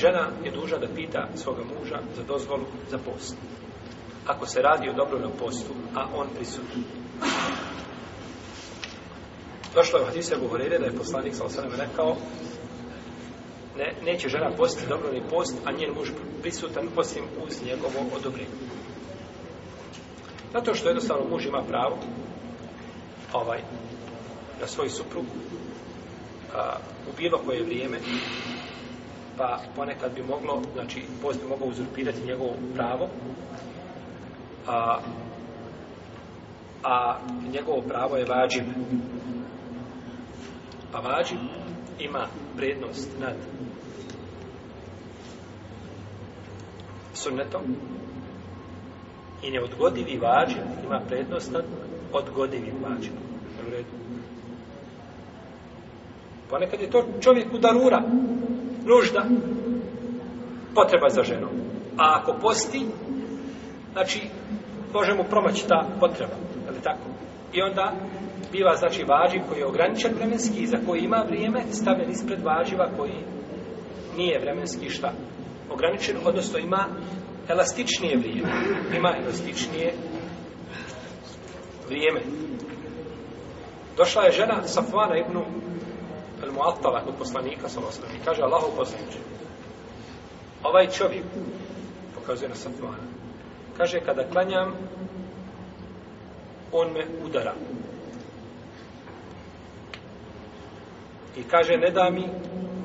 Žena je duža da pita svoga muža za dozvolu za post. Ako se radi o dobrovnom postu, a on prisutni. Došlo je u hadise govorili da je poslanik sa osanem rekao ne, neće žena postiti dobrovni post, a njen muž prisutan osim uz njegovo odobrenje. Zato što jednostavno muž ima pravo ovaj, na svoju suprugu a, u bilo koje vrijeme pa ponekad bi moglo, znači post bi mogao uzurpirati njegovo pravo, a, a njegovo pravo je vađib. Pa vađib ima vrednost nad sunnetom i neodgodivi vađib ima prednost nad odgodivim vađibom. U redu. Ponekad je to čovjek u darura nužda, potreba za ženom. A ako posti, znači, može mu promaći ta potreba. Ali tako? I onda biva, znači, vađiv koji je ograničen vremenski i za koji ima vrijeme, stavljen ispred vađiva koji nije vremenski šta? Ograničen, odnosno ima elastičnije vrijeme. Ima elastičnije vrijeme. Došla je žena Safvana ibn al-mu'attala kod poslanika sallallahu alejhi ve kaže Allahu poslanici ovaj čovjek pokazuje na Safvana kaže kada klanjam on me udara i kaže ne da mi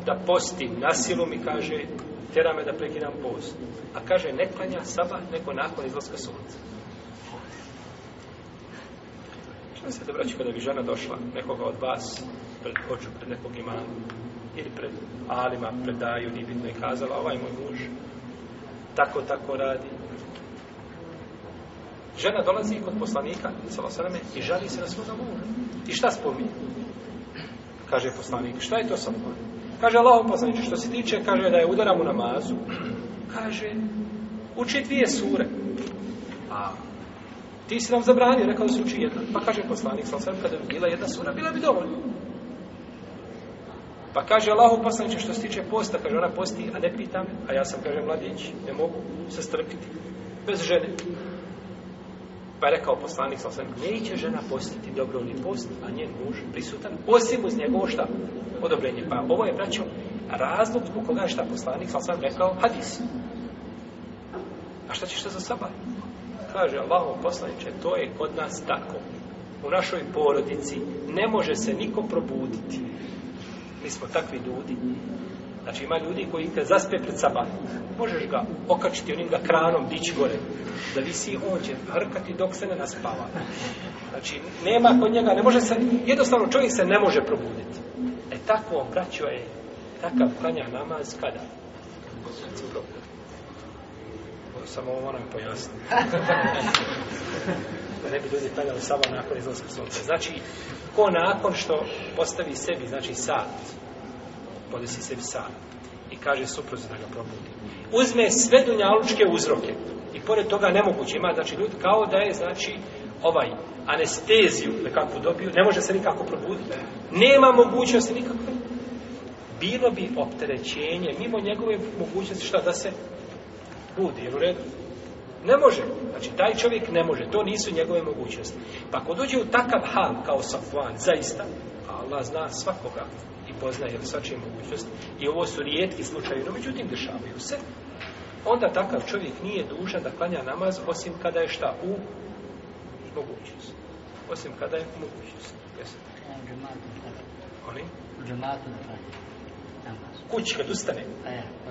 da postim na silu mi kaže tjera me da prekinam post a kaže ne klanja sabah neko nakon izlaska sunca Mislite, braću, kada bi žena došla nekoga od vas pred oču, pred nekog imana ili pred alima, pred daju, nije bitno je kazala, ovaj moj muž, tako, tako radi. Žena dolazi kod poslanika, sala sveme, i žali se na svoga muža. I šta spominje? Kaže poslanik, šta je to sa mnom? Kaže, Allah, poslanik, što se tiče, kaže da je udaram u namazu. Kaže, uči dvije sure. A, Ti si nam zabranio, rekao da se uči jedna. Pa kaže poslanik, sal sam, kada bi bila jedna suna, bila bi dovoljna. Pa kaže Allah poslaniče, što se tiče posta, kaže ona posti, a ne pita me, a ja sam, kaže, mladić, ne mogu se strpiti, bez žene. Pa je rekao poslanik, sal sam, neće žena postiti dobrovni post, a njen muž prisutan, osim uz njegovo šta, odobrenje. Pa ovo je, braćo, razlog zbog koga šta poslanik, sal sam, rekao, hadis. A šta ćeš da za sabah? kaže Allaho poslaniče, to je kod nas tako. U našoj porodici ne može se niko probuditi. Mi smo takvi ljudi. Znači ima ljudi koji te zaspe pred sabah. Možeš ga okačiti onim ga kranom, dići gore. Da visi, on će hrkati dok se ne naspava. Znači nema kod njega, ne može se, jednostavno čovjek se ne može probuditi. E tako on braćo je, takav klanja namaz, kada? Kada se probuditi samo ovo moram pojasniti. da ne bi ljudi paljali sabah nakon izlaska sunca. Znači, ko nakon što postavi sebi, znači sat, podesi sebi sat, i kaže suprozi da ga probudi. Uzme sve dunjalučke uzroke. I pored toga nemoguće ima, znači ljudi kao da je, znači, ovaj anesteziju nekakvu dobiju, ne može se nikako probuditi. Nema mogućnosti nikakve. Bilo bi opterećenje, mimo njegove mogućnosti šta da se put ili u redu? Ne može. Znači, taj čovjek ne može. To nisu njegove mogućnosti. Pa ako dođe u takav hal kao Safuan, zaista, Allah zna svakoga i poznaje svačije mogućnosti. I ovo su rijetki slučaje, no međutim dešavaju se. Onda takav čovjek nije dužan da klanja namaz osim kada je šta u mogućnosti. Osim kada je u mogućnosti. Jesi? Oni? U džematu da klanja kući kad ustane.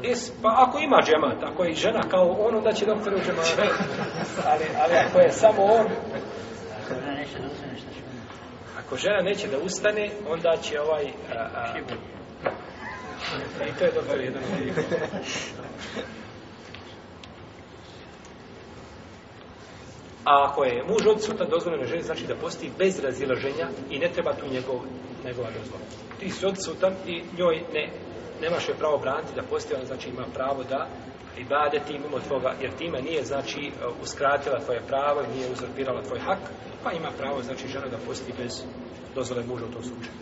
E, pa ako ima džemat, ako je žena kao on, onda će doktor u džemat. Ali, ali ako je samo on... Ako žena neće da ustane, onda će ovaj... A, a, I to je dobro jedan od A ako je muž odsutan dozvoljeno ženi, znači da posti bez razilaženja i ne treba tu njegov, njegova dozvola. Ti si odsutan i njoj ne, nemaš je pravo braniti da posti, ona znači ima pravo da i bade tim mimo tvoga, jer time nije znači uh, uskratila tvoje pravo i nije uzorpirala tvoj hak, pa ima pravo znači žena da posti bez dozvole muža u tom slučaju.